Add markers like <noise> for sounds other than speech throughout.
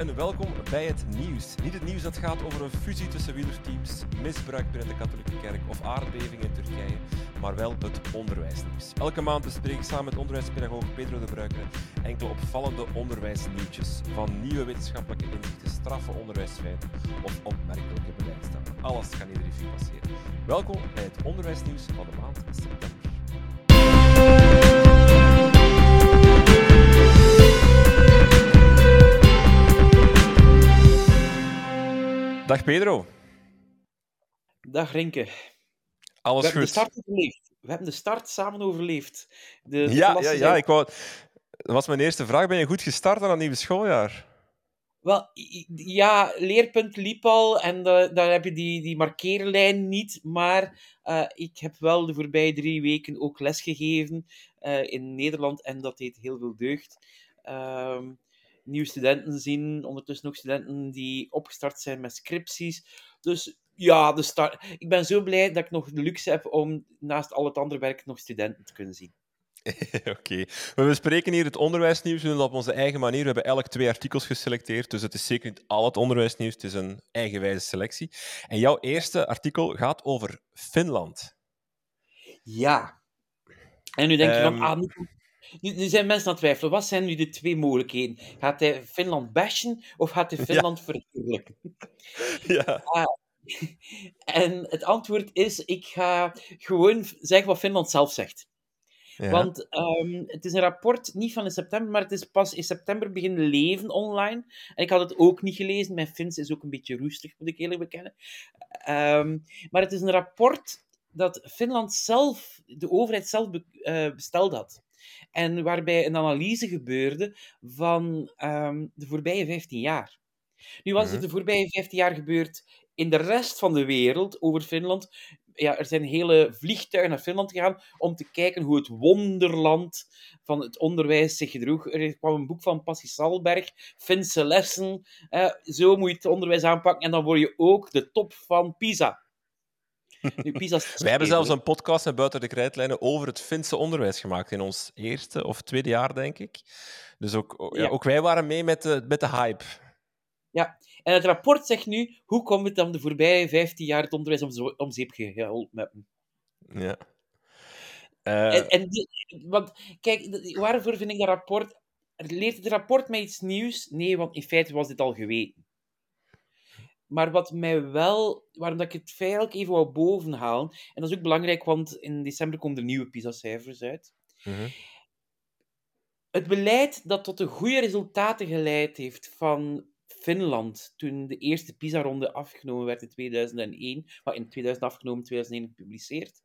en welkom bij het nieuws. Niet het nieuws dat gaat over een fusie tussen wielerteams, misbruik binnen de katholieke kerk of aardbeving in Turkije, maar wel het onderwijsnieuws. Elke maand bespreek ik samen met onderwijspedagoog Pedro de Bruikere enkele opvallende onderwijsnieuwtjes. Van nieuwe wetenschappelijke inzichten, straffe onderwijsfeiten of opmerkelijke beleidsstappen. Alles kan iedere revue passeren. Welkom bij het onderwijsnieuws van de maand september. Dag Pedro. Dag Rinke. Alles We hebben de goed? start overleefd. We hebben de start samen overleefd. De, de Ja, ja, ja. Ik wou... Dat was mijn eerste vraag. Ben je goed gestart aan het nieuwe schooljaar? Wel, ja, leerpunt liep al en da- daar heb je die, die markeerlijn niet. Maar eh, ik heb wel de voorbije drie weken ook lesgegeven eh in Nederland en dat deed heel veel deugd. Ehm, nieuwe studenten zien, ondertussen ook studenten die opgestart zijn met scripties. Dus ja, de start. ik ben zo blij dat ik nog de luxe heb om naast al het andere werk nog studenten te kunnen zien. <laughs> Oké. We bespreken hier het onderwijsnieuws. We doen dat op onze eigen manier. We hebben elk twee artikels geselecteerd, dus het is zeker niet al het onderwijsnieuws. Het is een eigenwijze selectie. En jouw eerste artikel gaat over Finland. Ja. En nu denk je van, Ehm. ah, nu, nu, nu zijn mensen aan het twijfelen. Wat zijn nu de twee mogelijkheden? Gaat hij Finland bashen of gaat hij Finland verheerlijken? <laughs> Ja. En het antwoord is, ik ga gewoon zeggen wat Finland zelf zegt. ja. Want ehm, het is een rapport, niet van in september, maar het is pas in september beginnen leven online. En ik had het ook niet gelezen. Mijn Fins is ook een beetje roestig, moet ik eerlijk bekennen. Ehm, maar het is een rapport dat Finland zelf, de overheid zelf, be- eh, besteld had. En waarbij een analyse gebeurde van ehm, de voorbije 15 jaar. Nu was er Mhm. de voorbije 15 jaar gebeurd in de rest van de wereld over Finland. Ja, er zijn hele vliegtuigen naar Finland gegaan om te kijken hoe het wonderland van het onderwijs zich gedroeg. Er kwam een boek van Passi Salberg, Finse lessen. eh, zo moet je het onderwijs aanpakken en dan word je ook de top van PISA. <laughs> Nu, PISA Wij hebben zelfs een podcast met Buiten de Krijtlijnen over het Finse onderwijs gemaakt in ons eerste of tweede jaar, denk ik. Dus ook, ja, Ja. ook wij waren mee met de, met de hype. En het rapport zegt nu, hoe komt het dan de voorbije 15 jaar het onderwijs om, zo- om zeep geholpen hebben? Ja. Eh, En, en die- want, kijk, waarvoor vind ik dat rapport... Leert het rapport mij iets nieuws? Nee, want in feite was dit al geweten. Maar wat mij wel... Waarom dat ik het feitelijk even wou bovenhalen... En dat is ook belangrijk, want in december komen er nieuwe PISA-cijfers uit. mhm. Het beleid dat tot de goede resultaten geleid heeft van Finland toen de eerste PISA-ronde afgenomen werd in 2001, maar in 2000 afgenomen, 2001 gepubliceerd.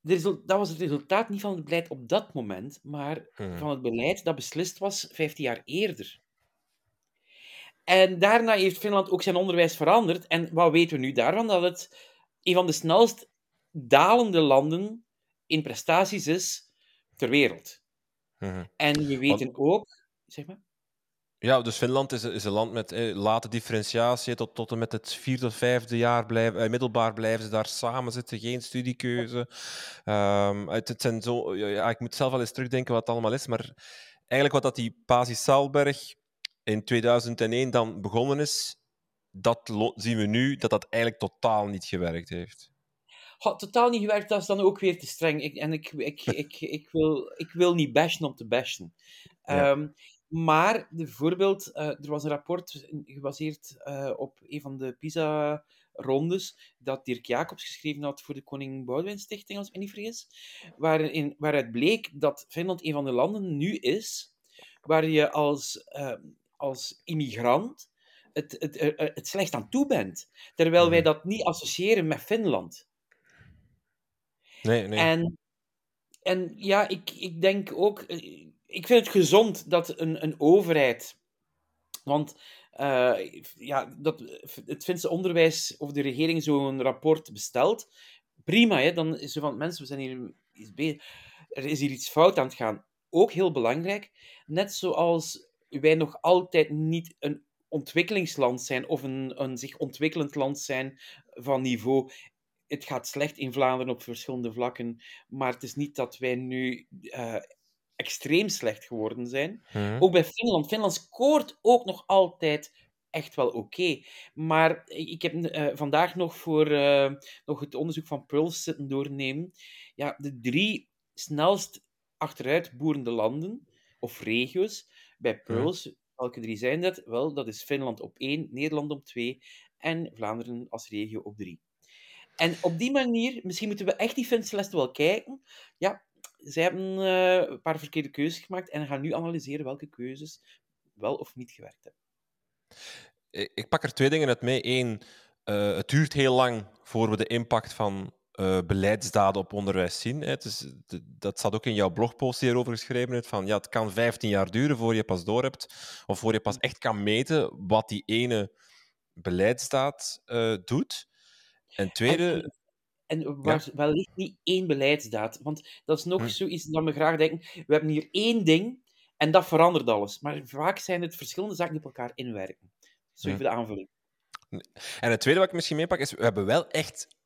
De dat was het resultaat niet van het beleid op dat moment, maar Mhm. van het beleid dat beslist was 15 jaar eerder. En daarna heeft Finland ook zijn onderwijs veranderd. En wat weten we nu daarvan? Dat het een van de snelst dalende landen in prestaties is ter wereld. Mhm. En we weten ook... Zeg maar? Ja, dus Finland is, is een land met eh, late differentiatie. Tot, tot en met het vierde of vijfde jaar blijven, eh, middelbaar blijven ze daar samen zitten, geen studiekeuze. Ehm, het, het zijn zo, ja, ik moet zelf wel eens terugdenken wat het allemaal is, maar eigenlijk wat dat die Pasi Salberg in 2001 dan begonnen is, dat zien we nu dat dat eigenlijk totaal niet gewerkt heeft. Totaal niet gewerkt, dat is dan ook weer te streng. Ik, en ik, ik, <laughs> ik, ik, wil, ik wil niet bashen om te bashen. Ja. Ehm, maar bijvoorbeeld, eh, er was een rapport gebaseerd eh, op een van de PISA-rondes dat Dirk Jacobs geschreven had voor de Koning Boudewijn Stichting, als ik me niet vergis, waarin, waaruit bleek dat Finland een van de landen nu is waar je als, ehm, als immigrant het, het, het, het slecht aan toe bent. Terwijl wij Mhm. dat niet associëren met Finland. Nee, nee. En, en ja, ik, ik denk ook... eh, Ik vind het gezond dat een, een overheid... Want eh, ja, dat het Finse onderwijs of de regering zo'n rapport bestelt, prima, hè, dan is zo van, mensen, we zijn hier iets bezig. Er is hier iets fout aan het gaan. Ook heel belangrijk, net zoals wij nog altijd niet een ontwikkelingsland zijn of een, een zich ontwikkelend land zijn van niveau het gaat slecht in Vlaanderen op verschillende vlakken, maar het is niet dat wij nu eh, extreem slecht geworden zijn. Mhm. Ook bij Finland. Finland scoort ook nog altijd echt wel oké. Maar ik heb eh, vandaag nog voor eh, nog het onderzoek van Pulse zitten doornemen. Ja, de drie snelst achteruit boerende landen, of regio's, bij Pulse, welke drie zijn dat? Wel, dat is Finland op één, Nederland op twee en Vlaanderen als regio op drie. En op die manier, misschien moeten we echt die Finse les wel kijken. Ja, zij hebben eh, een paar verkeerde keuzes gemaakt en gaan nu analyseren welke keuzes wel of niet gewerkt hebben. Ik ik pak er twee dingen uit mee. Eén, eh, het duurt heel lang voor we de impact van eh, beleidsdaden op onderwijs zien. Hè. Het is, de- dat staat ook in jouw blogpost die erover geschreven hebt. Van, ja, het kan 15 jaar duren voor je pas door hebt, of voor je pas echt kan meten wat die ene beleidsdaad eh, doet. En tweede, En, en waar, wellicht niet één beleidsdaad. Want dat is nog Hm. zoiets dat we graag denken. We hebben hier één ding en dat verandert alles. Maar vaak zijn het verschillende zaken die op elkaar inwerken. Zo Hm. even de aanvulling. En het tweede wat ik misschien meepak is, we hebben wel echt...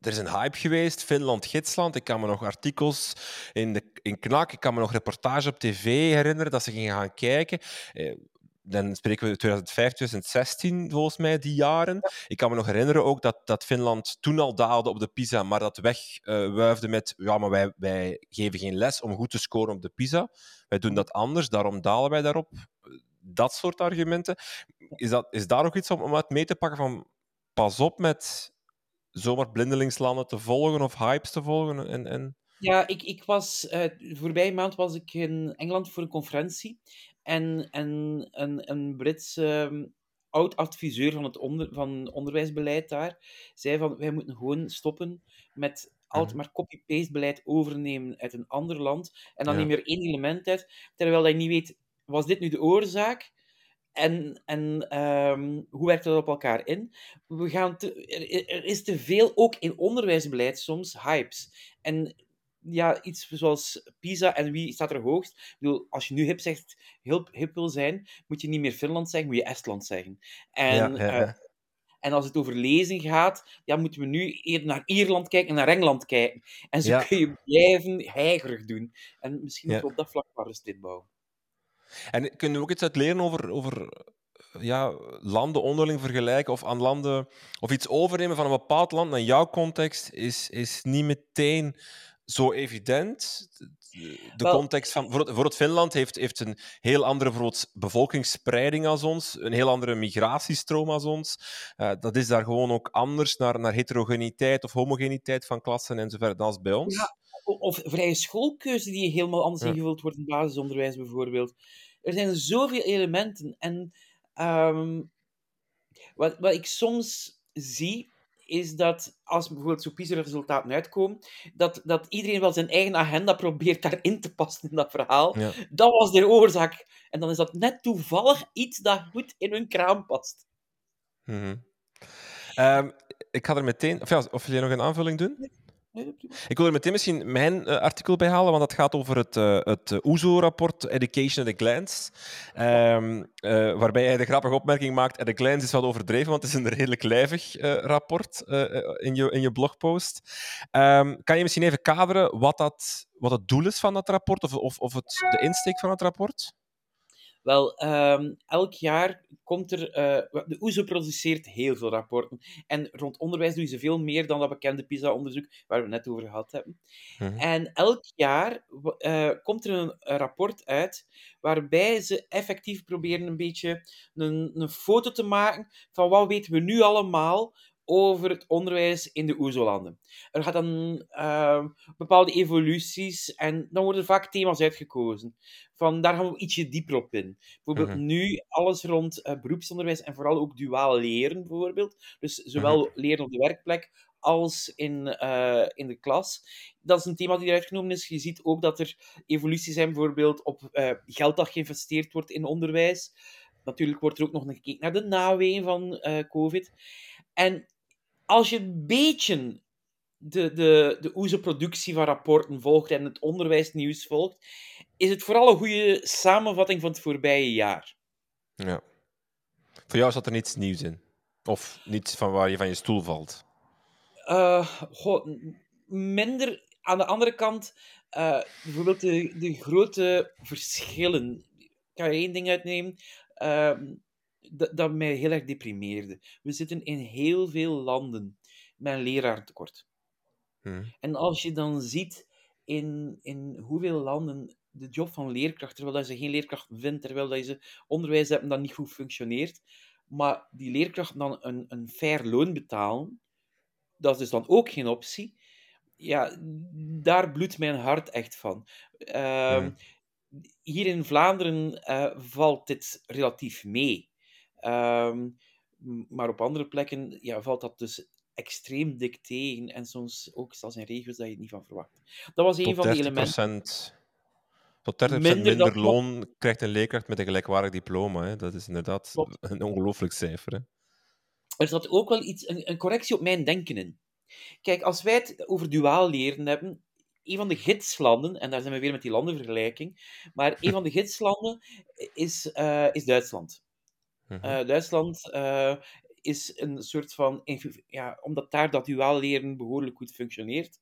Er is een hype geweest, Finland-Gidsland. Ik kan me nog artikels in, de, in Knak, ik kan me nog reportage op tv herinneren dat ze gingen gaan kijken. Eh, dan spreken we 2005, 2016 volgens mij, die jaren. Ik kan me nog herinneren ook dat, dat Finland toen al daalde op de PISA, maar dat wegwuifde met ja, maar wij, wij geven geen les om goed te scoren op de PISA. Wij doen dat anders, daarom dalen wij daarop. Dat soort argumenten. Is, dat, is daar ook iets om, om uit mee te pakken van pas op met zomaar blindelingslanden te volgen of hypes te volgen? En, en... Ja, ik, ik was, eh voorbije maand was ik in Engeland voor een conferentie. En, en een, een Brits ehm, oud-adviseur van het onder, van onderwijsbeleid daar zei van wij moeten gewoon stoppen met altijd Mhm. maar copy-paste beleid overnemen uit een ander land en dan Ja. niet meer één element uit, terwijl hij niet weet, was dit nu de oorzaak? En, en ehm, hoe werkt dat op elkaar in? We gaan te, er, er is te veel, ook in onderwijsbeleid, soms hypes. En ja, iets zoals PISA en wie staat er hoogst. Ik bedoel, als je nu hip zegt, hip, hip wil zijn, moet je niet meer Finland zeggen, moet je Estland zeggen. En, Ja, ja, ja. eh, en als het over lezen gaat, ja, moeten we nu eerder naar Ierland kijken en naar Engeland kijken. En zo Ja. kun je blijven heigerig doen. En misschien moeten we op dat vlak maar eens dit bouwen. En kunnen we ook iets uit leren over, over eh, ja, landen onderling vergelijken of aan landen of iets overnemen van een bepaald land naar jouw context is, is niet meteen zo evident. De, Wel- context van bijvoorbeeld, bijvoorbeeld Finland heeft, heeft een heel andere bijvoorbeeld bevolkingsspreiding als ons, een heel andere migratiestroom als ons. Eh, dat is daar gewoon ook anders naar, naar heterogeniteit of homogeniteit van klassen en zo verder dan als bij ons. Ja, Of vrije schoolkeuze die helemaal anders Ja. ingevuld wordt in basisonderwijs bijvoorbeeld. Er zijn zoveel elementen. En ehm, wat, wat ik soms zie, is dat als bijvoorbeeld zo'n PISA-resultaten uitkomen, dat, dat iedereen wel zijn eigen agenda probeert <laughs> daarin te passen in dat verhaal. Ja. Dat was de oorzaak. En dan is dat net toevallig iets dat goed in hun kraam past. Mhm. Ehm, ik ga er meteen... Of, ja, of wil je nog een aanvulling doen? Ik wil er meteen misschien mijn eh, artikel bij halen, want dat gaat over het, eh, het OESO-rapport Education at a Glance. Ehm, eh, waarbij hij de grappige opmerking maakt: at a glance is wat overdreven, want het is een redelijk lijvig rapport in, je, in je blogpost. Ehm, kan je misschien even kaderen wat, dat, wat het doel is van dat rapport, of, of, of het, de insteek van het rapport? Wel, ehm, elk jaar komt er... eh, de OESO produceert heel veel rapporten. En rond onderwijs doen ze veel meer dan dat bekende PISA-onderzoek waar we het net over gehad hebben. Mhm. En elk jaar eh, komt er een, een rapport uit waarbij ze effectief proberen een beetje een, een foto te maken van wat weten we nu allemaal over het onderwijs in de OESO-landen. Er gaat dan ehm, bepaalde evoluties en dan worden er vaak thema's uitgekozen. Van daar gaan we ietsje dieper op in. Bijvoorbeeld Mhm. nu alles rond eh, beroepsonderwijs en vooral ook duaal leren, bijvoorbeeld. Dus zowel leren op de werkplek als in, eh, in de klas. Dat is een thema die eruit genomen is. Je ziet ook dat er evoluties zijn, bijvoorbeeld op eh, geld dat geïnvesteerd wordt in onderwijs. Natuurlijk wordt er ook nog gekeken naar de naween van COVID. En als je een beetje de, de, de OESO-productie van rapporten volgt en het onderwijsnieuws volgt, is het vooral een goede samenvatting van het voorbije jaar. Ja. Voor jou zat er niets nieuws in? Of niets van waar je van je stoel valt? Eh, goh, m- minder aan de andere kant, uh, bijvoorbeeld de, de grote verschillen. Ik kan er één ding uitnemen. Uh, dat, dat mij heel erg deprimeerde. We zitten in heel veel landen met een leraartekort. Hmm. En als je dan ziet in, in hoeveel landen de job van leerkracht, terwijl dat ze geen leerkracht vindt, terwijl dat ze onderwijs hebben dat niet goed functioneert, maar die leerkrachten dan een, een fair loon betalen, dat is dus dan ook geen optie. Ja, daar bloedt mijn hart echt van. Uh, Hier in Vlaanderen uh, valt dit relatief mee. Uh, maar op andere plekken ja, valt dat dus extreem dik tegen. En soms ook zelfs in regio's dat je het niet van verwacht. Dat was een van de elementen. Tot 30% minder, minder loon krijgt een leerkracht met een gelijkwaardig diploma. Hè. Dat is inderdaad een ongelooflijk cijfer. Hè. Er zat ook wel iets, een, een, correctie op mijn denken in. Kijk, als wij het over duaal leren hebben, een van de gidslanden, en daar zijn we weer met die landenvergelijking, maar een van de gidslanden is, uh, is Duitsland. Uh, Duitsland uh, is een soort van, ja, omdat daar dat duaal leren behoorlijk goed functioneert.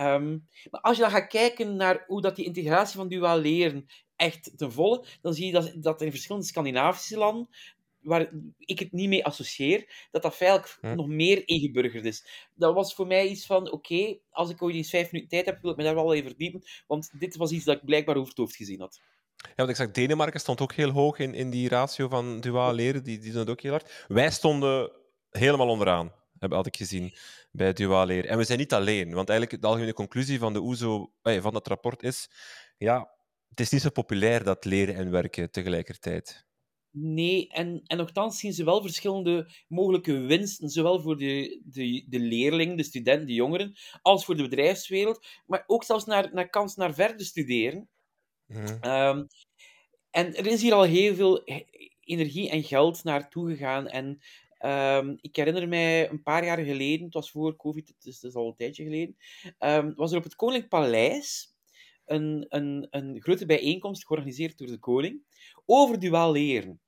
Um, maar als je dan gaat kijken naar hoe dat die integratie van duaal leren echt ten volle, dan zie je dat, dat in verschillende Scandinavische landen, waar ik het niet mee associeer, dat dat feitelijk hm. nog meer ingeburgerd is. Dat was voor mij iets van, oké, als ik ooit eens vijf minuten tijd heb, wil ik me daar wel even verdiepen, want dit was iets dat ik blijkbaar over het hoofd gezien had. Ja, want ik Denemarken stond ook heel hoog in, in die ratio van duaal leren, die, die doen het ook heel hard. Wij stonden helemaal onderaan, heb, had ik gezien, bij duaal leren. En we zijn niet alleen, want eigenlijk de algemene conclusie van, de OESO, eh, van dat rapport is, ja, het is niet zo populair dat leren en werken tegelijkertijd. Nee, en, en nogthans zien ze wel verschillende mogelijke winsten, zowel voor de, de, de leerlingen, de studenten, de jongeren, als voor de bedrijfswereld, maar ook zelfs naar, naar kans naar verder studeren. Mhm. Ehm, en er is hier al heel veel energie en geld naartoe gegaan. En um, ik herinner mij een paar jaar geleden, het was voor COVID, het is, is al een tijdje geleden, um, was er op het Koninklijk Paleis een, een, een grote bijeenkomst georganiseerd door de koning over duaal leren.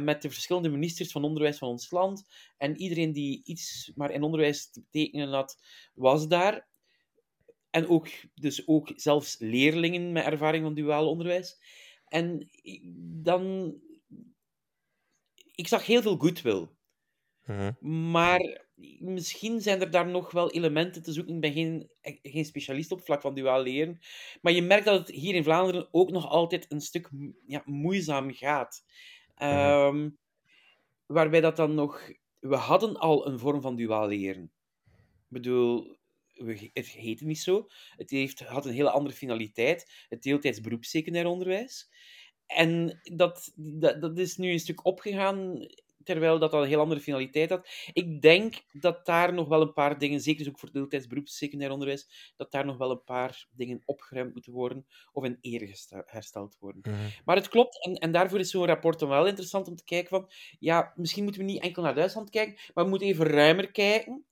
Met de verschillende ministers van onderwijs van ons land. En iedereen die iets maar in onderwijs te betekenen had, was daar. En ook, dus ook zelfs leerlingen met ervaring van duaal onderwijs. En dan... Ik zag heel veel goodwill. Uh Maar misschien zijn er daar nog wel elementen te zoeken. Ik ben geen, geen specialist op het vlak van duaal leren. Maar je merkt dat het hier in Vlaanderen ook nog altijd een stuk ja, moeizaam gaat. Uh waarbij dat dan nog... We hadden al een vorm van duaal leren. Ik bedoel, het heette niet zo. Het heeft, had een hele andere finaliteit. Het deeltijds beroepssecundair onderwijs. En dat, dat, dat is nu een stuk opgegaan terwijl dat al een heel andere finaliteit had. Ik denk dat daar nog wel een paar dingen, zeker dus ook voor deeltijds beroeps secundair onderwijs, dat daar nog wel een paar dingen opgeruimd moeten worden of in ere hersteld worden. Mhm. Maar het klopt, en, en daarvoor is zo'n rapport dan wel interessant om te kijken van, ja, misschien moeten we niet enkel naar Duitsland kijken, maar we moeten even ruimer kijken.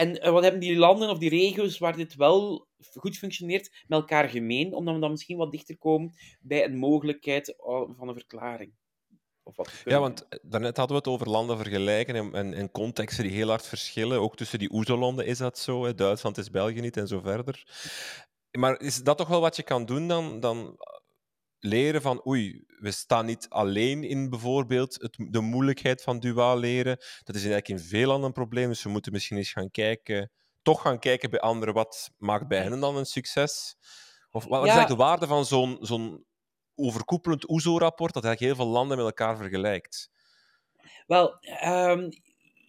En eh, wat hebben die landen of die regio's waar dit wel goed functioneert met elkaar gemeen, omdat we dan misschien wat dichter komen bij een mogelijkheid eh, van een verklaring? ja, want eh, daarnet hadden we het over landen vergelijken en, en, en contexten die heel hard verschillen. Ook tussen die OESO-landen is dat zo. Hè. Duitsland is België niet en zo verder. Maar is dat toch wel wat je kan doen dan? dan leren van, oei, we staan niet alleen in bijvoorbeeld het, de moeilijkheid van duaal leren. Dat is eigenlijk in veel landen een probleem, dus we moeten misschien eens gaan kijken, toch gaan kijken bij anderen, wat maakt bij hen dan een succes? Of wat is eigenlijk de waarde van zo'n zo'n overkoepelend OESO-rapport dat eigenlijk heel veel landen met elkaar vergelijkt? Wel, um,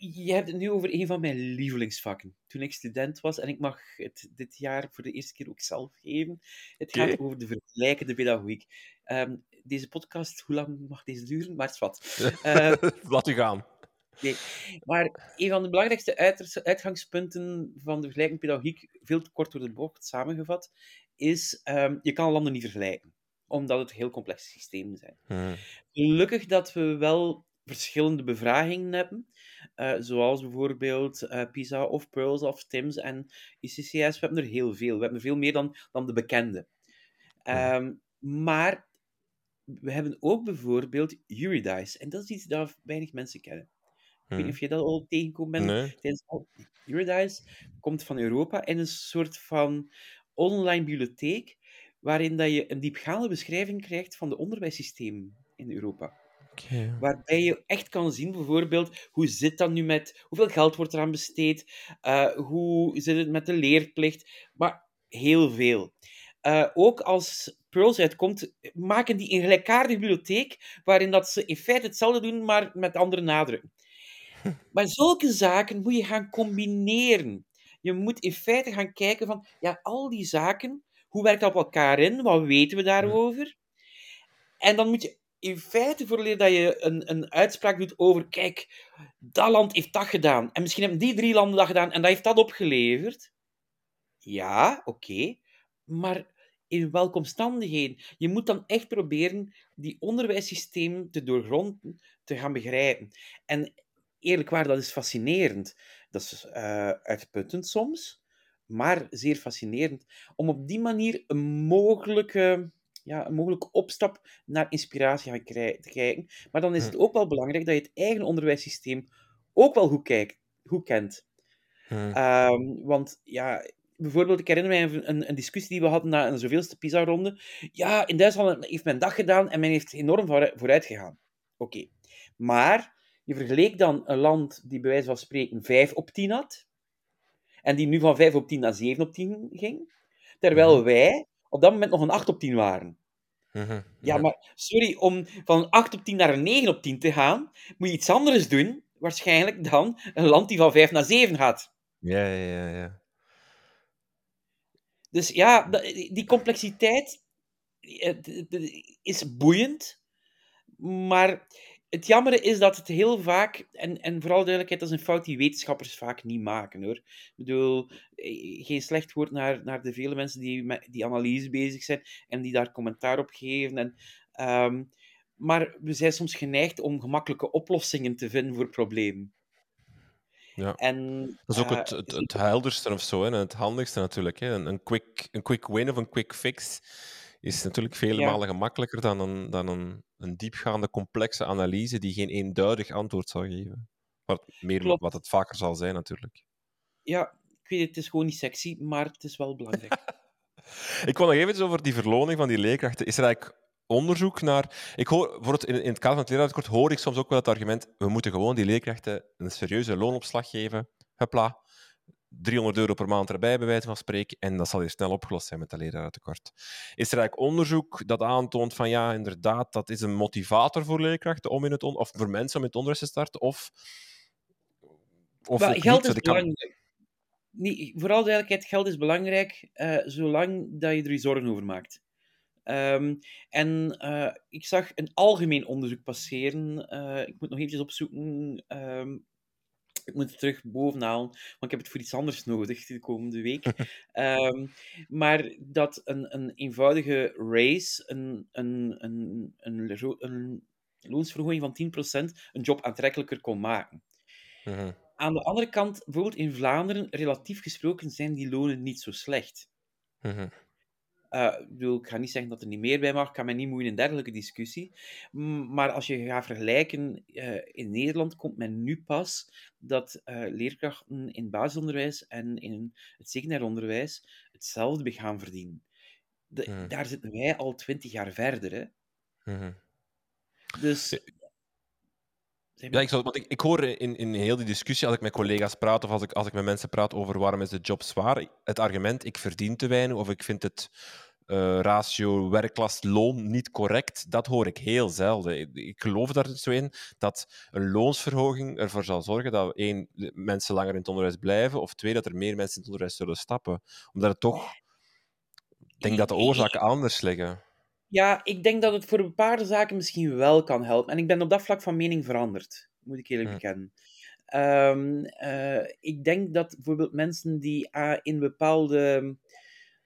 je hebt het nu over een van mijn lievelingsvakken. Toen ik student was, en ik mag het dit jaar voor de eerste keer ook zelf geven. Het gaat over de vergelijkende pedagogiek. Um, deze podcast, hoe lang mag deze duren? Maar het is wat. Uh, <laughs> Laat u gaan. Nee. Maar een van de belangrijkste uitgangspunten van de vergelijkende pedagogiek, veel te kort door de bocht samengevat, is um, je kan landen niet vergelijken omdat het heel complexe systemen zijn. Hmm. Gelukkig dat we wel verschillende bevragingen hebben, uh, zoals bijvoorbeeld uh, PISA of Pearls of TIMS en ICCS. We hebben er heel veel. We hebben veel meer dan, dan de bekende. Um, maar we hebben ook bijvoorbeeld Eurydice. En dat is iets dat weinig mensen kennen. Ik weet niet of je dat al tegenkomt. Nee. Eurydice komt van Europa en een soort van online bibliotheek waarin dat je een diepgaande beschrijving krijgt van de onderwijssysteem in Europa. Waarbij je echt kan zien, bijvoorbeeld, hoe zit dat nu met... Hoeveel geld wordt eraan besteed? Eh, hoe zit het met de leerplicht? Maar heel veel. Eh, ook als Pearls uitkomt, maken die een gelijkaardige bibliotheek, waarin dat ze in feite hetzelfde doen, maar met andere nadruk. <laughs> Maar zulke zaken moet je gaan combineren. Je moet in feite gaan kijken van, ja, al die zaken, hoe werkt dat op elkaar in? Wat weten we daarover? En dan moet je in feite voorleer dat je een, een uitspraak doet over, kijk, dat land heeft dat gedaan. En misschien hebben die drie landen dat gedaan en dat heeft dat opgeleverd. Ja, oké. Maar in welke omstandigheden? Je moet dan echt proberen die onderwijssysteem te doorgronden, te gaan begrijpen. En eerlijk waar, dat is fascinerend. Dat is uh, uitputtend soms, maar zeer fascinerend. Om op die manier een mogelijke, ja, een mogelijke opstap naar inspiratie gaan te krijgen. Maar dan is het ook wel belangrijk dat je het eigen onderwijssysteem ook wel goed, kijkt, goed kent. Hmm. Um, want ja, bijvoorbeeld, ik herinner mij een, een, een, discussie die we hadden na een zoveelste PISA-ronde. Ja, in Duitsland heeft men dat gedaan en men heeft enorm vooruit gegaan. Oké. Maar je vergeleek dan een land die bij wijze van spreken 5 op 10 had, en die nu van 5 op 10 naar 7 op 10 ging, terwijl Mhm. wij op dat moment nog een 8 op 10 waren. Mhm. Ja, maar sorry, om van een 8 op 10 naar een 9 op 10 te gaan, moet je iets anders doen, waarschijnlijk, dan een land die van 5 naar 7 gaat. Ja, ja, ja. Dus ja, die complexiteit eh, is boeiend, maar het jammere is dat het heel vaak, en, en vooral duidelijkheid, dat is een fout die wetenschappers vaak niet maken hoor. Ik bedoel, eh, geen slecht woord naar, naar de vele mensen die met die analyse bezig zijn en die daar commentaar op geven. En, ehm, maar we zijn soms geneigd om gemakkelijke oplossingen te vinden voor problemen. Ja. En, Dat is ook eh, het, het, het helderste of zo, hè, en het handigste natuurlijk. Hè. Een, een, quick, een quick win of een quick fix is natuurlijk vele Ja. malen gemakkelijker dan, een, dan een, een diepgaande, complexe analyse die geen eenduidig antwoord zou geven. Wat, meer, Klopt. wat het vaker zal zijn, natuurlijk. ja, ik weet het, het is gewoon niet sexy, maar het is wel belangrijk. <laughs> <laughs> Ik wil nog even over die verloning van die leerkrachten. Is er eigenlijk onderzoek naar... Ik hoor, bijvoorbeeld in, in het kader van het leraarakkoord hoor ik soms ook wel het argument we moeten gewoon die leerkrachten een serieuze loonopslag geven. Hopla. 300 euro per maand erbij, bij wijze van spreken. En dat zal hier snel opgelost zijn met dat lerarentekort. Is er eigenlijk onderzoek dat aantoont van ja, inderdaad, dat is een motivator voor leerkrachten om in het on- of voor mensen om in het onderwijs te starten? Of, of Maar geld niet? is Dat kan- belangrijk. Nee, vooral duidelijkheid, geld is belangrijk eh, zolang dat je er je zorgen over maakt. Ehm, en eh, ik zag een algemeen onderzoek passeren. eh, ik moet nog eventjes opzoeken. ehm, ik moet het terug bovenhalen, want ik heb het voor iets anders nodig de komende week. <laughs> Ehm, maar dat een, een eenvoudige raise, een, een, een, een, een loonsverhoging van 10%, een job aantrekkelijker kon maken. Mhm. Aan de andere kant, bijvoorbeeld in Vlaanderen, relatief gesproken zijn die lonen niet zo slecht. Mhm. Eh, ik, bedoel, ik ga niet zeggen dat er niet meer bij mag, ik kan mij niet moeien in dergelijke discussie. Maar als je gaat vergelijken, eh, in Nederland komt men nu pas dat eh, leerkrachten in het basisonderwijs en in het secundair onderwijs hetzelfde gaan verdienen. De- Hmm. Daar zitten wij al twintig jaar verder. Hè? Mhm. Dus... Ja. Ik, zou, want ik, ik hoor in, in heel die discussie, als ik met collega's praat of als ik, als ik met mensen praat over waarom is de job zwaar, het argument ik verdien te weinig of ik vind het eh, ratio werklast-loon niet correct, dat hoor ik heel zelden. Ik, ik geloof daar zo in dat een loonsverhoging ervoor zal zorgen dat één, mensen langer in het onderwijs blijven of twee, dat er meer mensen in het onderwijs zullen stappen. Omdat het toch... Ik denk dat de oorzaken anders liggen. Ja, ik denk dat het voor bepaalde zaken misschien wel kan helpen. En ik ben op dat vlak van mening veranderd, moet ik eerlijk bekennen. Ehm, eh, ik denk dat bijvoorbeeld mensen die ah, in bepaalde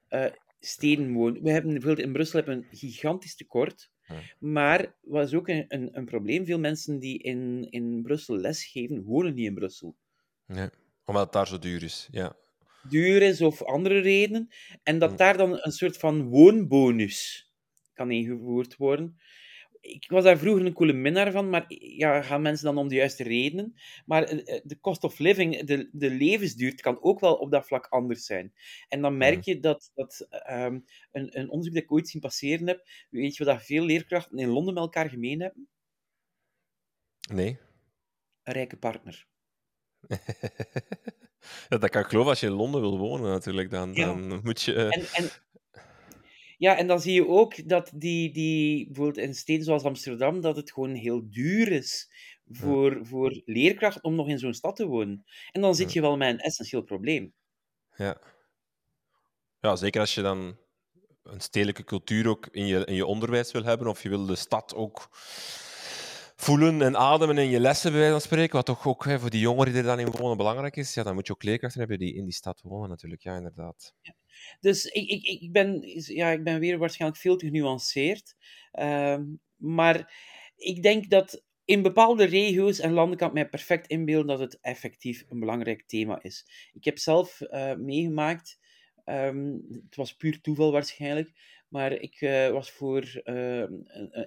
eh, steden wonen. We hebben bijvoorbeeld in Brussel hebben een gigantisch tekort. Hm. Maar wat is ook een, een, een probleem? Veel mensen die in, in Brussel lesgeven, wonen niet in Brussel. Ja. Omdat het daar zo duur is. Ja. duur is of andere redenen. En dat daar dan een soort van woonbonus kan ingevoerd worden. ik was daar vroeger een coole minnaar van, maar ja, gaan mensen dan om de juiste redenen? Maar eh, eh, de cost of living, de, de levensduur, kan ook wel op dat vlak anders zijn. En dan merk je dat, dat ehm, een, een onderzoek dat ik ooit zien passeren heb, weet je wat dat veel leerkrachten in Londen met elkaar gemeen hebben? Nee. Een rijke partner. <laughs> ja, dat kan ik geloven als je in Londen wil wonen, natuurlijk. Dan, dan moet je. En, en, ja, en dan zie je ook dat die, die, bijvoorbeeld in steden zoals Amsterdam, dat het gewoon heel duur is voor, voor leerkrachten om nog in zo'n stad te wonen. En dan zit je wel met een essentieel probleem. Ja. Ja, zeker als je dan een stedelijke cultuur ook in je, in je onderwijs wil hebben, of je wil de stad ook voelen en ademen in je lessen, bij wijze van spreken, wat toch ook hè, voor die jongeren die er dan in wonen belangrijk is, ja, dan moet je ook leerkrachten hebben die in die stad wonen natuurlijk, ja, inderdaad. Ja. Dus ik, ik, ik, ben, ja, ik ben weer waarschijnlijk veel te genuanceerd. Uh, maar ik denk dat in bepaalde regio's en landen kan ik mij perfect inbeelden dat het effectief een belangrijk thema is. Ik heb zelf uh, meegemaakt, um, het was puur toeval waarschijnlijk, maar ik uh, was voor, uh,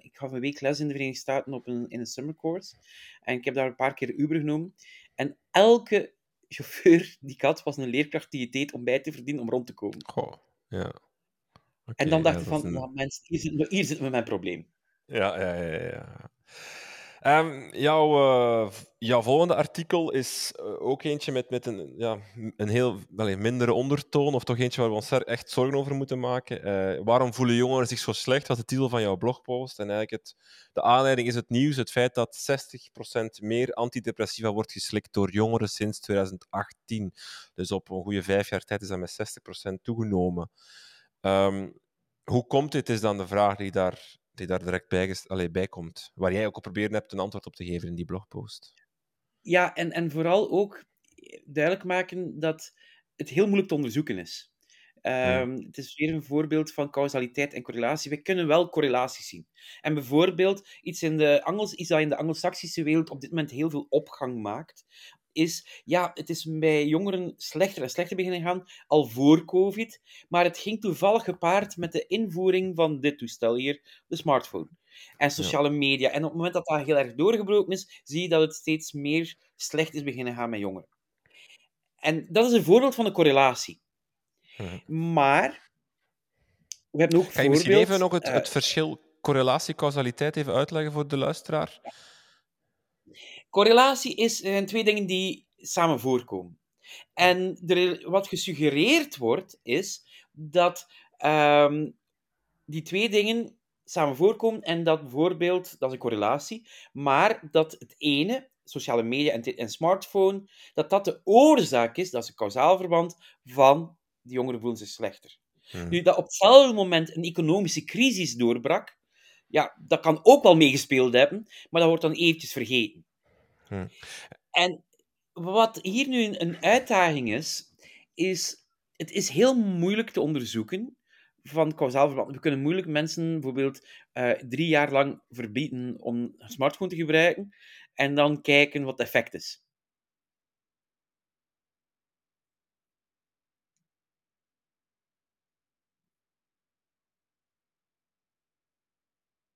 ik gaf een week les in de Verenigde Staten op een, in een summer course. En ik heb daar een paar keer Uber genomen. En elke chauffeur die ik had, was een leerkracht die het deed om bij te verdienen om rond te komen. Goh, ja. en dan dacht ik van, nou, mensen, hier zit, hier zit mijn probleem. Ja, ja, ja. ja. Um, jouw, uh, jouw volgende artikel is uh, ook eentje met, met een, ja, een heel wel, mindere ondertoon, of toch eentje waar we ons echt zorgen over moeten maken. Uh, waarom voelen jongeren zich zo slecht? Wat de titel van jouw blogpost. En eigenlijk het, de aanleiding is het nieuws, het feit dat 60% meer antidepressiva wordt geslikt door jongeren sinds 2018. Dus op een goede vijf jaar tijd is dat met 60% toegenomen. Um, hoe komt dit, is dan de vraag die daar die daar direct bij, allee, bij komt. Waar jij ook op proberen hebt een antwoord op te geven in die blogpost. Ja, en, en vooral ook duidelijk maken dat het heel moeilijk te onderzoeken is. Um, Het is weer een voorbeeld van causaliteit en correlatie. We kunnen wel correlaties zien. En bijvoorbeeld iets, in de Angels, iets dat in de Anglo-Saxische wereld op dit moment heel veel opgang maakt, is, ja, het is bij jongeren slechter en slechter beginnen gaan, al voor COVID, maar het ging toevallig gepaard met de invoering van dit toestel hier, de smartphone. En sociale media. En op het moment dat dat heel erg doorgebroken is, zie je dat het steeds meer slecht is beginnen gaan met jongeren. En dat is een voorbeeld van een correlatie. Mhm. Maar, we hebben ook Kan je misschien even nog het, het uh, verschil correlatie-causaliteit even uitleggen voor de luisteraar? Correlatie is, zijn twee dingen die samen voorkomen. En er, wat gesuggereerd wordt, is dat um, die twee dingen samen voorkomen en dat bijvoorbeeld, dat is een correlatie, maar dat het ene, sociale media en, en smartphone, dat dat de oorzaak is, dat is een kausaal verband, van die jongeren voelen zich slechter. Hmm. Nu, dat op hetzelfde moment een economische crisis doorbrak, ja, dat kan ook wel meegespeeld hebben, maar dat wordt dan eventjes vergeten. En wat hier nu een uitdaging is, is het is heel moeilijk te onderzoeken van kausaal verband. We kunnen moeilijk mensen bijvoorbeeld uh, drie jaar lang verbieden om een smartphone te gebruiken en dan kijken wat het effect is.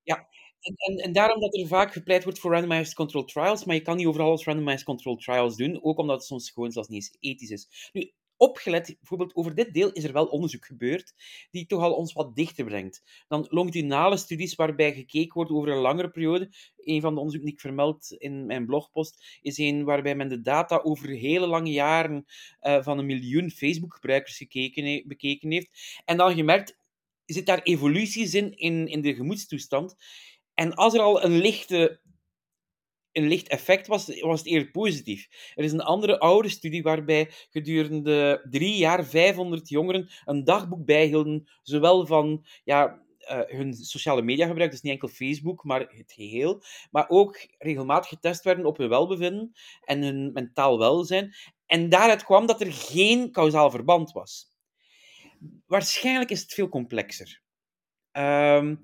Ja, en, en, daarom dat er vaak gepleit wordt voor randomized control trials, maar je kan niet overal als randomized control trials doen, ook omdat het soms gewoon zelfs niet eens ethisch is. Nu, opgelet, bijvoorbeeld over dit deel is er wel onderzoek gebeurd, die toch al ons wat dichter brengt. Dan longitudinale studies waarbij gekeken wordt over een langere periode. Een van de onderzoeken die ik vermeld in mijn blogpost is een waarbij men de data over hele lange jaren uh, van een miljoen Facebook-gebruikers bekeken heeft. En dan gemerkt, zit daar evoluties in, in, in de gemoedstoestand. En als er al een lichte een licht effect was, was het eerder positief. Er is een andere oude studie waarbij gedurende drie jaar 500 jongeren een dagboek bijhielden, zowel van ja, uh, hun sociale media gebruik, dus niet enkel Facebook, maar het geheel, maar ook regelmatig getest werden op hun welbevinden en hun mentaal welzijn. En daaruit kwam dat er geen kausaal verband was. Waarschijnlijk is het veel complexer. Um,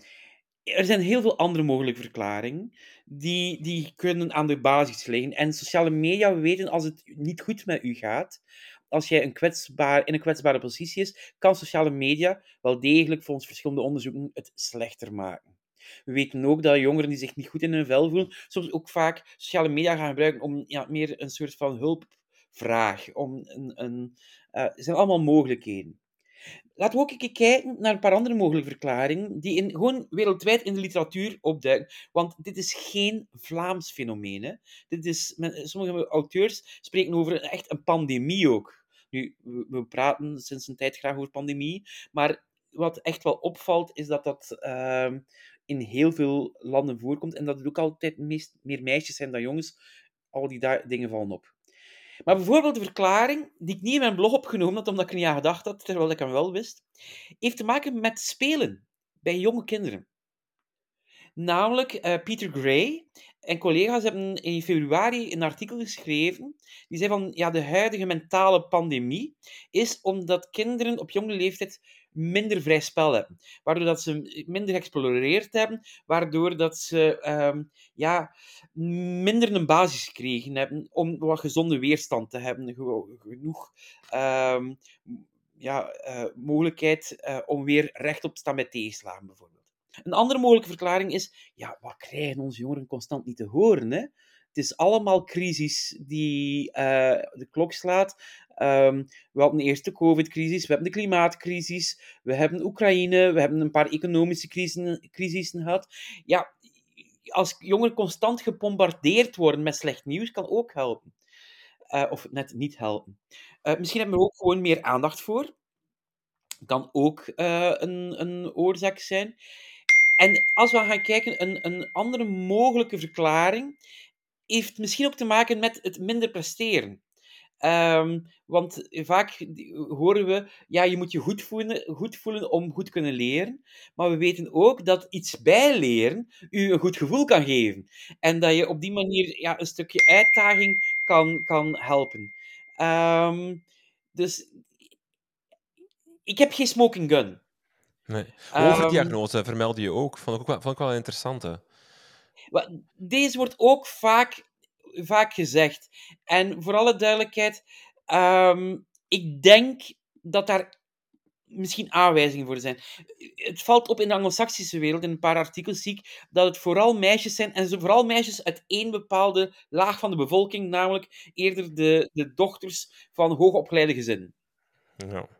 er zijn heel veel andere mogelijke verklaringen die, die kunnen aan de basis liggen. En sociale media weten als het niet goed met u gaat, als jij een kwetsbaar, in een kwetsbare positie is, kan sociale media wel degelijk volgens verschillende onderzoeken het slechter maken. We weten ook dat jongeren die zich niet goed in hun vel voelen, soms ook vaak sociale media gaan gebruiken om ja, meer een soort van hulpvraag. Om een, een, uh, er zijn allemaal mogelijkheden. Laten we ook een kijken naar een paar andere mogelijke verklaringen die in, gewoon wereldwijd in de literatuur opduiken. Want dit is geen Vlaams fenomeen. Dit is, sommige auteurs spreken over echt een pandemie ook. Nu, we, praten sinds een tijd graag over pandemie, maar wat echt wel opvalt, is dat dat uh, in heel veel landen voorkomt en dat het ook altijd meer meisjes zijn dan jongens. Al die dingen vallen op. Maar bijvoorbeeld de verklaring, die ik niet in mijn blog opgenomen had, omdat ik niet aan gedacht had, terwijl ik hem wel wist, heeft te maken met spelen bij jonge kinderen. Namelijk, uh, Peter Gray en collega's hebben in februari een artikel geschreven. Die zei van, ja, de huidige mentale pandemie is omdat kinderen op jonge leeftijd minder vrij spel hebben. Waardoor dat ze minder geëxploreerd hebben, waardoor dat ze ehm, ja, minder een basis gekregen hebben om wat gezonde weerstand te hebben. Genoeg um, ja, uh, mogelijkheid uh, om weer rechtop te staan met tegenslagen, bijvoorbeeld. Een andere mogelijke verklaring is, ja, wat krijgen onze jongeren constant niet te horen? Hè? Het is allemaal crisis die uh, de klok slaat. Um, we hadden de eerste COVID-crisis, we hebben de klimaatcrisis, we hebben Oekraïne, we hebben een paar economische crisissen, gehad. Ja, als jongeren constant gebombardeerd worden met slecht nieuws, kan ook helpen. Uh, of net niet helpen. Uh, misschien hebben we er ook gewoon meer aandacht voor. Kan ook een, een oorzaak zijn. En als we gaan kijken, een, een andere mogelijke verklaring heeft misschien ook te maken met het minder presteren. Um, want vaak horen we, ja, je moet je goed voelen, goed voelen om goed kunnen leren. Maar we weten ook dat iets bijleren u een goed gevoel kan geven. En dat je op die manier ja, een stukje uitdaging kan, kan helpen. Um, dus ik heb geen smoking gun. Nee. Overdiagnose um, vermeldde je ook. Vond ik, ook wel, vond ik wel interessant. Deze wordt ook vaak vaak gezegd. En voor alle duidelijkheid, um, ik denk dat daar misschien aanwijzingen voor zijn. Het valt op in de Anglo-Saxische wereld, in een paar artikels zie ik, dat het vooral meisjes zijn, en vooral meisjes uit één bepaalde laag van de bevolking, namelijk eerder de, de dochters van hoogopgeleide gezinnen. Ja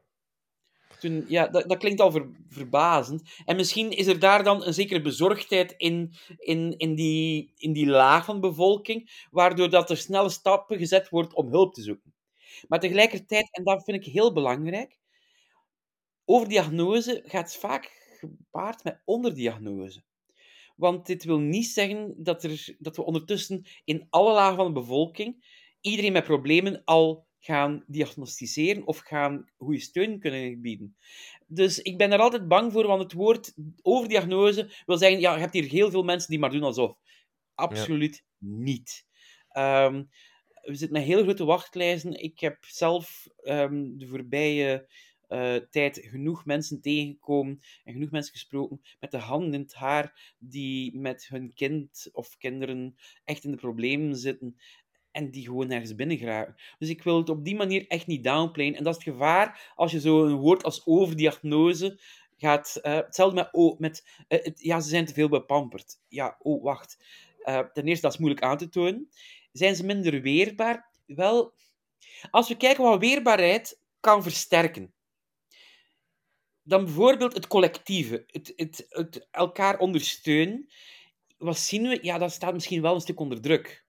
ja, dat, dat klinkt al ver, verbazend. En misschien is er daar dan een zekere bezorgdheid in, in, in, die, in die laag van de bevolking, waardoor dat er snelle stappen gezet wordt om hulp te zoeken. Maar tegelijkertijd, en dat vind ik heel belangrijk, overdiagnose gaat vaak gepaard met onderdiagnose. Want dit wil niet zeggen dat, er, dat we ondertussen in alle lagen van de bevolking iedereen met problemen al gaan diagnosticeren of gaan goede steun kunnen bieden. Dus ik ben er altijd bang voor, want het woord overdiagnose wil zeggen, ja, je hebt hier heel veel mensen die maar doen alsof. Absoluut niet. Um, we zitten met heel grote wachtlijsten. Ik heb zelf um, de voorbije uh, tijd genoeg mensen tegengekomen en genoeg mensen gesproken met de handen in het haar die met hun kind of kinderen echt in de problemen zitten en die gewoon nergens binnen geraken. Dus ik wil het op die manier echt niet downplayen. En dat is het gevaar als je zo een woord als overdiagnose gaat... Uh, hetzelfde met... Oh, met het, ja, ze zijn te veel bepamperd. Ja, oh, wacht. Uh, ten eerste, dat is moeilijk aan te tonen. Zijn ze minder weerbaar? Wel, als we kijken wat weerbaarheid kan versterken, dan bijvoorbeeld het collectieve, het, het, het elkaar ondersteunen. Wat zien we? Ja, dat staat misschien wel een stuk onder druk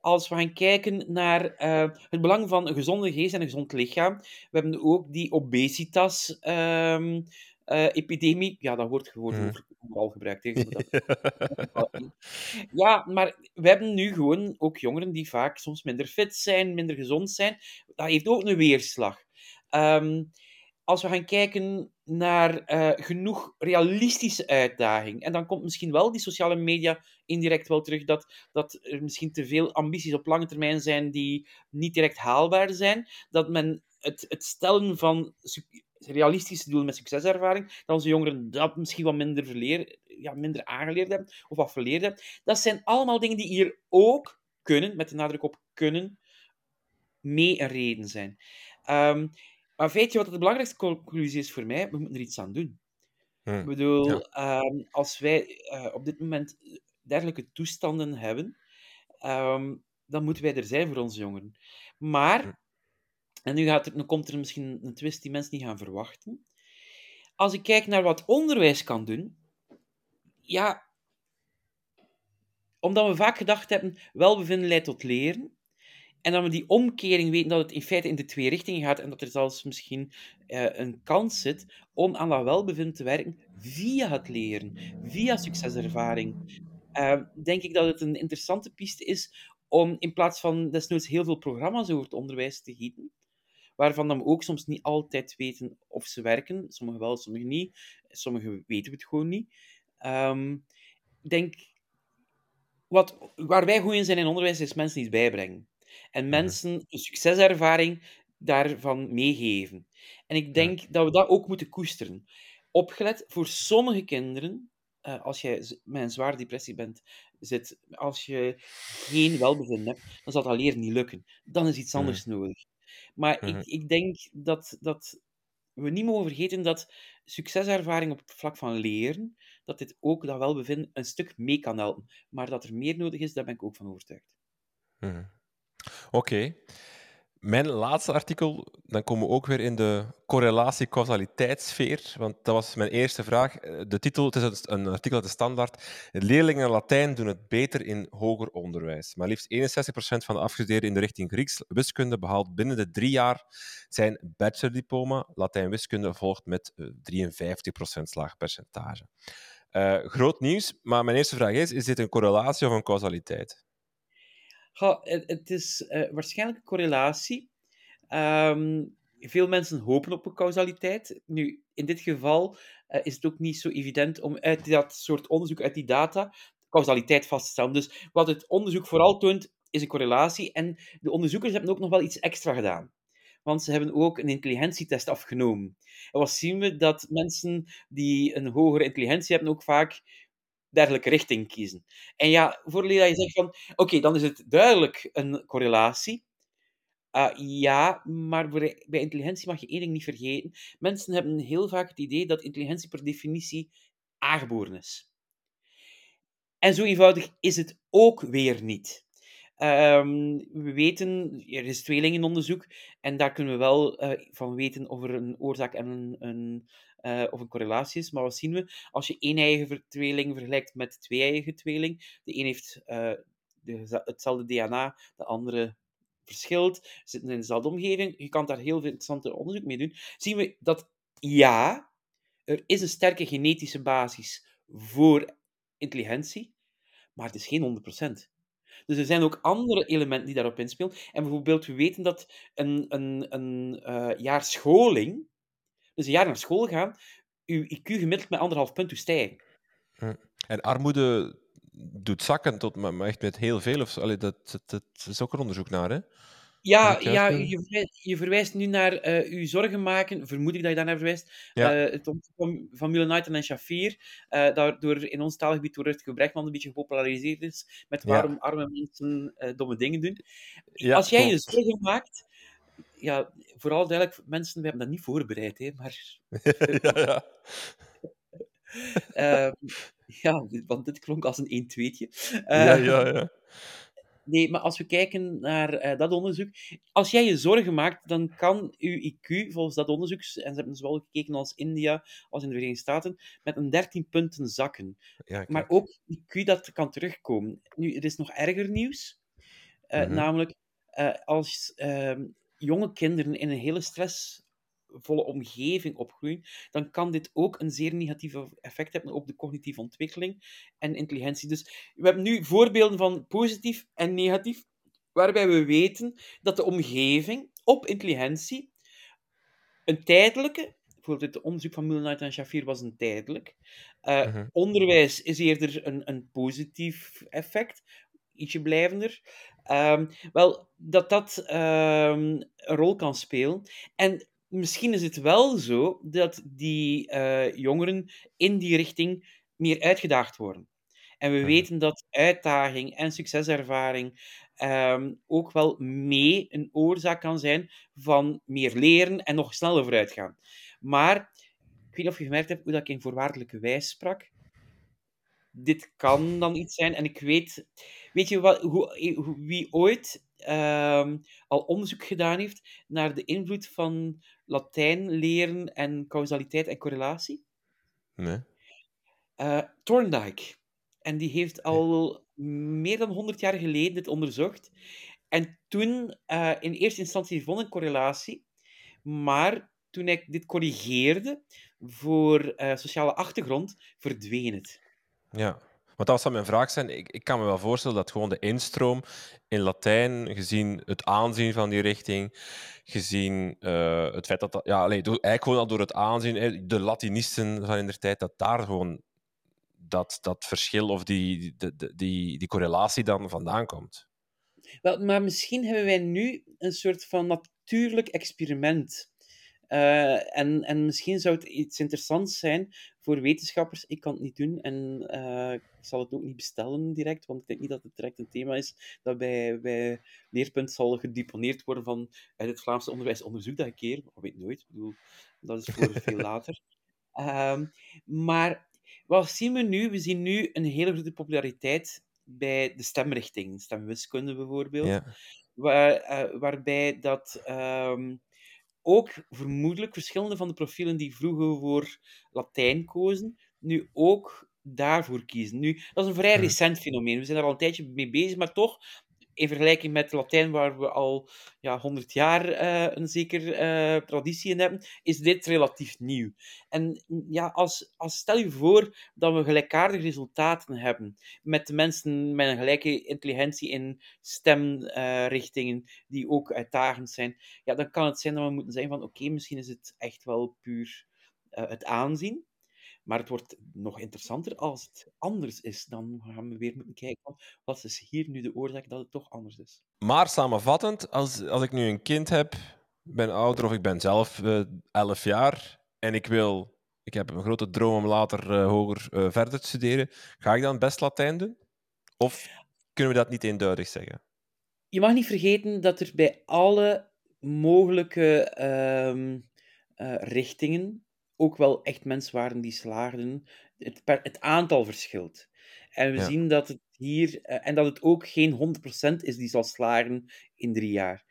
als we gaan kijken naar uh, het belang van een gezonde geest en een gezond lichaam, we hebben ook die obesitas-epidemie. Ehm, uh, ja, dat wordt gewoon hmm. overal gebruikt. Hè, <laughs> ja, maar we hebben nu gewoon ook jongeren die vaak soms minder fit zijn, minder gezond zijn. Dat heeft ook een weerslag. Um, als we gaan kijken naar uh, genoeg realistische uitdaging, en dan komt misschien wel die sociale media indirect wel terug, dat, dat er misschien te veel ambities op lange termijn zijn die niet direct haalbaar zijn, dat men het, het stellen van realistische doelen met succeservaring, dat onze jongeren dat misschien wat minder, verleer, ja, minder aangeleerd hebben, of wat verleerd hebben. Dat zijn allemaal dingen die hier ook kunnen, met de nadruk op kunnen, mee een reden zijn. Um, maar weet je wat de belangrijkste conclusie is voor mij? We moeten er iets aan doen. Ik Hm. bedoel, Ja. ehm, als wij eh, op dit moment dergelijke toestanden hebben, ehm, dan moeten wij er zijn voor onze jongeren. Maar, en nu, gaat er, nu komt er misschien een twist die mensen niet gaan verwachten. Als ik kijk naar wat onderwijs kan doen, ja, omdat we vaak gedacht hebben, welbevinden leidt tot leren, en dat we die omkering weten dat het in feite in de twee richtingen gaat en dat er zelfs misschien eh, een kans zit om aan dat welbevinden te werken via het leren, via succeservaring, eh, denk ik dat het een interessante piste is om in plaats van desnoods heel veel programma's over het onderwijs te gieten, waarvan dan we ook soms niet altijd weten of ze werken, sommigen wel, sommigen niet, sommigen weten we het gewoon niet. Ehm, ik denk, wat, waar wij goed in zijn in onderwijs, is mensen iets bijbrengen. En mensen een succeservaring daarvan meegeven. En ik denk dat we dat ook moeten koesteren. Opgelet, voor sommige kinderen, eh, als z- met een zware depressie bent, zit, als je geen welbevinden hebt, dan zal dat leren niet lukken. Dan is iets anders nodig. Maar ik, ik denk dat, dat we niet mogen vergeten dat succeservaring op het vlak van leren, dat dit ook dat welbevinden een stuk mee kan helpen. Maar dat er meer nodig is, daar ben ik ook van overtuigd. Mhm. Oké. Mijn laatste artikel, dan komen we ook weer in de correlatie-causaliteitssfeer, want dat was mijn eerste vraag. Eh, De titel, het is een- artikel uit de Standaard. Leerlingen Latijn doen het beter in hoger onderwijs. Maar liefst 61% van de afgestudeerden in de richting Grieks wiskunde behaalt binnen de drie jaar zijn bachelordiploma. Latijn-wiskunde volgt met eh, 53% slaagpercentage. Eh, groot nieuws, maar mijn eerste vraag is, is dit een correlatie of een causaliteit? Het is eh, waarschijnlijk een correlatie. Ehm, veel mensen hopen op een causaliteit. Nu, in dit geval eh, is het ook niet zo evident om uit dat soort onderzoek, uit die data, causaliteit vast te stellen. Dus wat het onderzoek vooral toont, is een correlatie. En de onderzoekers hebben ook nog wel iets extra gedaan. Want ze hebben ook een intelligentietest afgenomen. En wat zien we? Dat mensen die een hogere intelligentie hebben ook vaak dergelijke richting kiezen. En ja, voordat je zegt van, oké, dan is het duidelijk een correlatie. Uh, ja, maar bij intelligentie mag je één ding niet vergeten. Mensen hebben heel vaak het idee dat intelligentie per definitie aangeboren is. En zo eenvoudig is het ook weer niet. Um, we weten, er is tweelingenonderzoek, en daar kunnen we wel uh, van weten of er een oorzaak en een, een, uh, of een correlatie is. Maar wat zien we? Als je één-eigen tweeling vergelijkt met twee-eigen tweeling, de een heeft de, hetzelfde DNA, de andere verschilt, zitten in dezelfde omgeving, je kan daar heel veel interessante onderzoek mee doen, zien we dat ja, er is een sterke genetische basis voor intelligentie, maar het is geen 100%. Dus er zijn ook andere elementen die daarop inspelen. En bijvoorbeeld, we weten dat een, een, een uh, jaar scholing, dus een jaar naar school gaan, uw IQ gemiddeld met anderhalf punt doet stijgen. En armoede doet zakken tot maar echt met heel veel. Of, dat, dat is ook een onderzoek naar, hè? Ja, ja je, verwijst, je verwijst nu naar uh, uw zorgen maken, vermoed ik dat je daar naar verwijst. Ja. Uh, het onderzoek van, Mulenaiten en Shafir, uh, daardoor in ons taalgebied door Rutger Brechtman een beetje gepopulariseerd is, met waarom ja. arme mensen domme dingen doen. Ja, Als jij je zorgen maakt, ja, vooral duidelijk, mensen, we hebben dat niet voorbereid, hè, maar... <laughs> ja, ja. uh, ja, want dit klonk als een 1 2 ja, ja, ja. Nee, maar als we kijken naar uh, dat onderzoek, als jij je zorgen maakt, dan kan je IQ, volgens dat onderzoek, en ze hebben zowel gekeken als India als in de Verenigde Staten, met een 13 punten zakken. Ja, maar ook IQ dat kan terugkomen. Nu, er is nog erger nieuws, uh, mm-hmm. namelijk uh, als jonge kinderen in een hele stress volle omgeving opgroeien, dan kan dit ook een zeer negatief effect hebben op de cognitieve ontwikkeling en intelligentie. Dus we hebben nu voorbeelden van positief en negatief, waarbij we weten dat de omgeving op intelligentie een tijdelijke, bijvoorbeeld het onderzoek van Milnight en Shafir was een tijdelijk, uh, uh-huh. onderwijs is eerder een, een positief effect, ietsje blijvender. Um, wel, dat dat um, een rol kan spelen. En misschien is het wel zo dat die uh, jongeren in die richting meer uitgedaagd worden. En we weten dat uitdaging en succeservaring um, ook wel mee een oorzaak kan zijn van meer leren en nog sneller vooruitgaan. Maar ik weet niet of je gemerkt hebt hoe dat ik in voorwaardelijke wijs sprak. Dit kan dan iets zijn. En ik weet... Weet je wat, hoe, hoe- wie ooit ehm, al onderzoek gedaan heeft naar de invloed van Latijn leren en causaliteit en correlatie? Nee. Eh, Thorndike. En die heeft al meer dan 100 jaar geleden dit onderzocht. En toen eh, in eerste instantie vond een correlatie, maar toen ik dit corrigeerde voor eh, sociale achtergrond, verdween het. Ja. Want dat zou mijn vraag zijn. Ik, ik kan me wel voorstellen dat gewoon de instroom in Latijn, gezien het aanzien van die richting, gezien eh, het feit dat. Ja, allee, door- eigenlijk gewoon al door het aanzien, hè, de Latinisten van in der tijd, dat daar gewoon dat, dat verschil of die, die, die, die correlatie dan vandaan komt. Wel, maar misschien hebben wij nu een soort van natuurlijk experiment. Eh, en, en misschien zou het iets interessants zijn voor wetenschappers. Ik kan het niet doen en eh, ik zal het ook niet bestellen direct, want ik denk niet dat het direct een thema is dat bij, bij Leerpunt zal gedeponeerd worden van uit het Vlaamse onderwijs onderzoek dat een keer. Ik weet nooit, ik bedoel, dat is voor veel <laughs> later. Ehm, maar wat zien we nu? We zien nu een hele grote populariteit bij de stemrichting, stemwiskunde bijvoorbeeld Ja. waar, eh, waarbij dat ehm, ook vermoedelijk verschillende van de profielen die vroeger voor Latijn kozen, nu ook daarvoor kiezen. Nu, dat is een vrij recent fenomeen. We zijn er al een tijdje mee bezig, maar toch, in vergelijking met Latijn, waar we al ja, 100 jaar eh, een zeker eh, traditie in hebben, is dit relatief nieuw. En ja, als, als stel je voor dat we gelijkaardige resultaten hebben met de mensen met een gelijke intelligentie in stemrichtingen, die ook uitdagend zijn, ja, dan kan het zijn dat we moeten zeggen van oké, misschien is het echt wel puur eh, het aanzien. Maar het wordt nog interessanter als het anders is. Dan gaan we weer moeten kijken wat is hier nu de oorzaak dat het toch anders is. Maar samenvattend, als, als ik nu een kind heb, ben ouder of ik ben zelf eh 11 jaar en ik wil, ik heb een grote droom om later eh, hoger eh, verder te studeren, ga ik dan best Latijn doen? Of kunnen we dat niet eenduidig zeggen? Je mag niet vergeten dat er bij alle mogelijke ehm, eh, richtingen ook wel echt mensen waren die slaagden. Het, het aantal verschilt. En we Ja. zien dat het hier, eh, en dat het ook geen 100% is die zal slagen in drie jaar.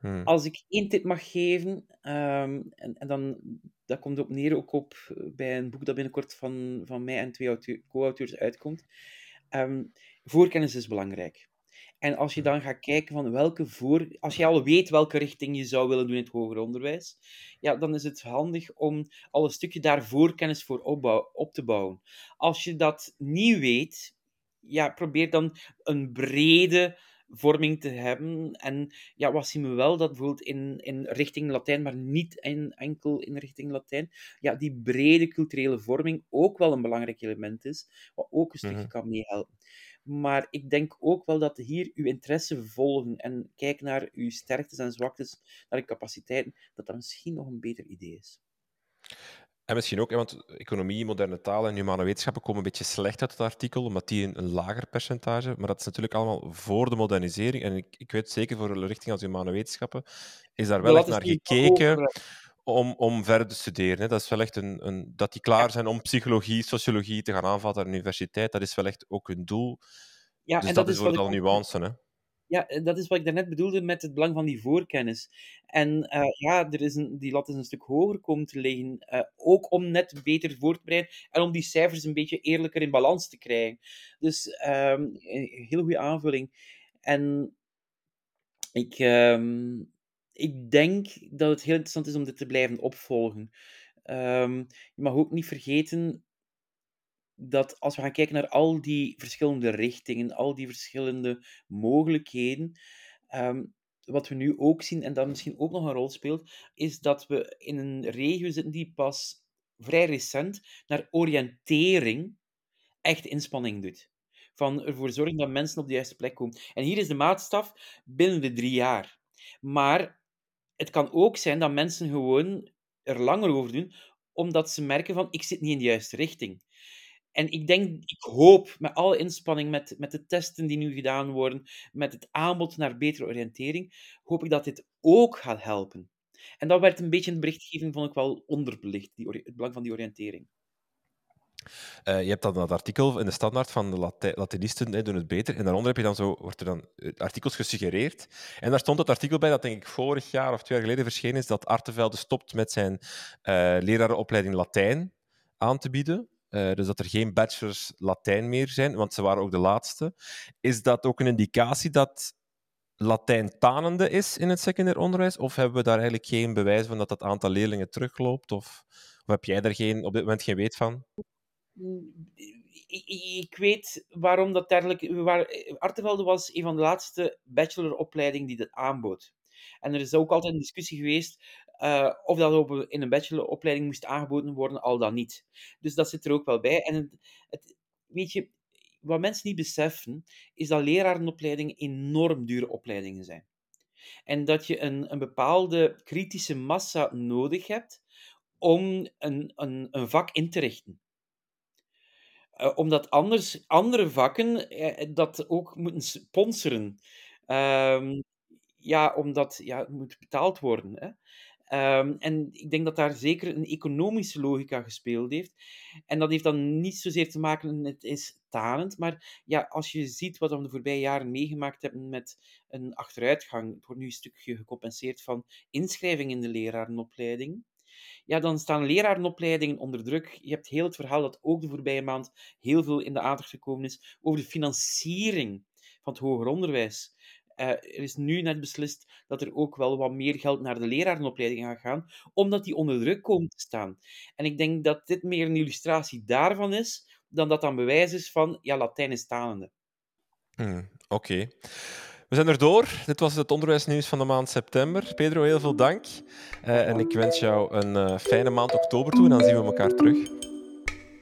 Hmm. Als ik één tip mag geven, ehm, en, en dan, dat komt op neer ook op eh, bij een boek dat binnenkort van, van mij en twee auteur- co-auteurs uitkomt. Ehm, voorkennis is belangrijk. En als je dan gaat kijken van welke voor... Als je al weet welke richting je zou willen doen in het hoger onderwijs, ja, dan is het handig om al een stukje daar voorkennis voor opbouw, op te bouwen. Als je dat niet weet, ja, probeer dan een brede vorming te hebben. En ja, wat zien we wel? Dat bijvoorbeeld in, in richting Latijn, maar niet in, enkel in richting Latijn, ja, die brede culturele vorming ook wel een belangrijk element is, wat ook een stukje Mhm. kan meehelpen. Maar ik denk ook wel dat hier uw interesse volgen en kijken naar uw sterktes en zwaktes, naar uw capaciteiten, dat dat misschien nog een beter idee is. En misschien ook, want economie, moderne taal en humane wetenschappen komen een beetje slecht uit het artikel, omdat die een, een lager percentage, maar dat is natuurlijk allemaal voor de modernisering. En ik, ik weet zeker voor een richting als humane wetenschappen is daar wel De echt naar gekeken. Om, om verder te studeren. Hè. Dat is wel echt een, een, dat die klaar zijn om psychologie, sociologie te gaan aanvatten aan de universiteit. Dat is wel echt ook hun doel. Ja, dus en dat, dat is ik al nuance. Hè. Ja, eh, dat is wat ik daarnet bedoelde met het belang van die voorkennis. En eh, ja, er is een, die lat is een stuk hoger komen te liggen. eh, ook om net beter voor te bereiden en om die cijfers een beetje eerlijker in balans te krijgen. Dus ehm, een hele goede aanvulling. En ik, ehm, ik denk dat het heel interessant is om dit te blijven opvolgen. Ehm, je mag ook niet vergeten dat als we gaan kijken naar al die verschillende richtingen, al die verschillende mogelijkheden, ehm, wat we nu ook zien, en dat misschien ook nog een rol speelt, is dat we in een regio zitten die pas vrij recent naar oriëntering echt inspanning doet. Van ervoor zorgen dat mensen op de juiste plek komen. En hier is de maatstaf binnen de drie jaar. Maar het kan ook zijn dat mensen gewoon er langer over doen, omdat ze merken van, ik zit niet in de juiste richting. En ik denk, ik hoop met alle inspanning, met, met de testen die nu gedaan worden, met het aanbod naar betere oriëntering, hoop ik dat dit ook gaat helpen. En dat werd een beetje in de berichtgeving, vond ik wel onderbelicht, die, het belang van die oriëntering. Uh, je hebt dan dat artikel in de standaard van de Lat Latinisten doen het beter. En daaronder heb je dan zo, wordt er dan eh, artikels gesuggereerd. En daar stond het artikel bij dat denk ik vorig jaar of twee jaar geleden verschenen is, dat Artevelde stopt met zijn uh, lerarenopleiding Latijn aan te bieden. Dus dat er geen bachelors Latijn meer zijn, want ze waren ook de laatste. Is dat ook een indicatie dat Latijn tanende is in het secundair onderwijs? Of hebben we daar eigenlijk geen bewijs van dat dat aantal leerlingen terugloopt? Of, of heb jij daar geen, op dit moment geen weet van? Ik weet waarom dat dergelijk... Artevelde was een van de laatste bacheloropleidingen die dat aanbood. En er is ook altijd een discussie geweest uh, of dat in een bacheloropleiding moest aangeboden worden, al dan niet. Dus dat zit er ook wel bij. En het, het, weet je, wat mensen niet beseffen, is dat lerarenopleidingen enorm dure opleidingen zijn. En dat je een, een bepaalde kritische massa nodig hebt om een, een, een vak in te richten. Uh, omdat anders andere vakken eh, dat ook moeten sponsoren. Uh, ja, omdat ja, het moet betaald worden. Hè. Um, en ik denk dat daar zeker een economische logica gespeeld heeft. En dat heeft dan niet zozeer te maken met het is talent, maar ja, als je ziet wat we de voorbije jaren meegemaakt hebben met een achteruitgang, het wordt nu een stukje gecompenseerd van inschrijving in de lerarenopleiding, ja, dan staan lerarenopleidingen onder druk. Je hebt heel het verhaal dat ook de voorbije maand heel veel in de aandacht gekomen is over de financiering van het hoger onderwijs. Uh, er is nu net beslist dat er ook wel wat meer geld naar de lerarenopleiding gaat gaan, omdat die onder druk komen te staan. En ik denk dat dit meer een illustratie daarvan is, dan dat dan bewijs is van, ja, Latijn is talende. Hmm, Oké. We zijn er door. Dit was het onderwijsnieuws van de maand september. Pedro, heel veel dank. Uh, en ik wens jou een uh, fijne maand oktober toe en dan zien we elkaar terug.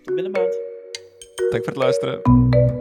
Binnen maand. Dank voor het luisteren.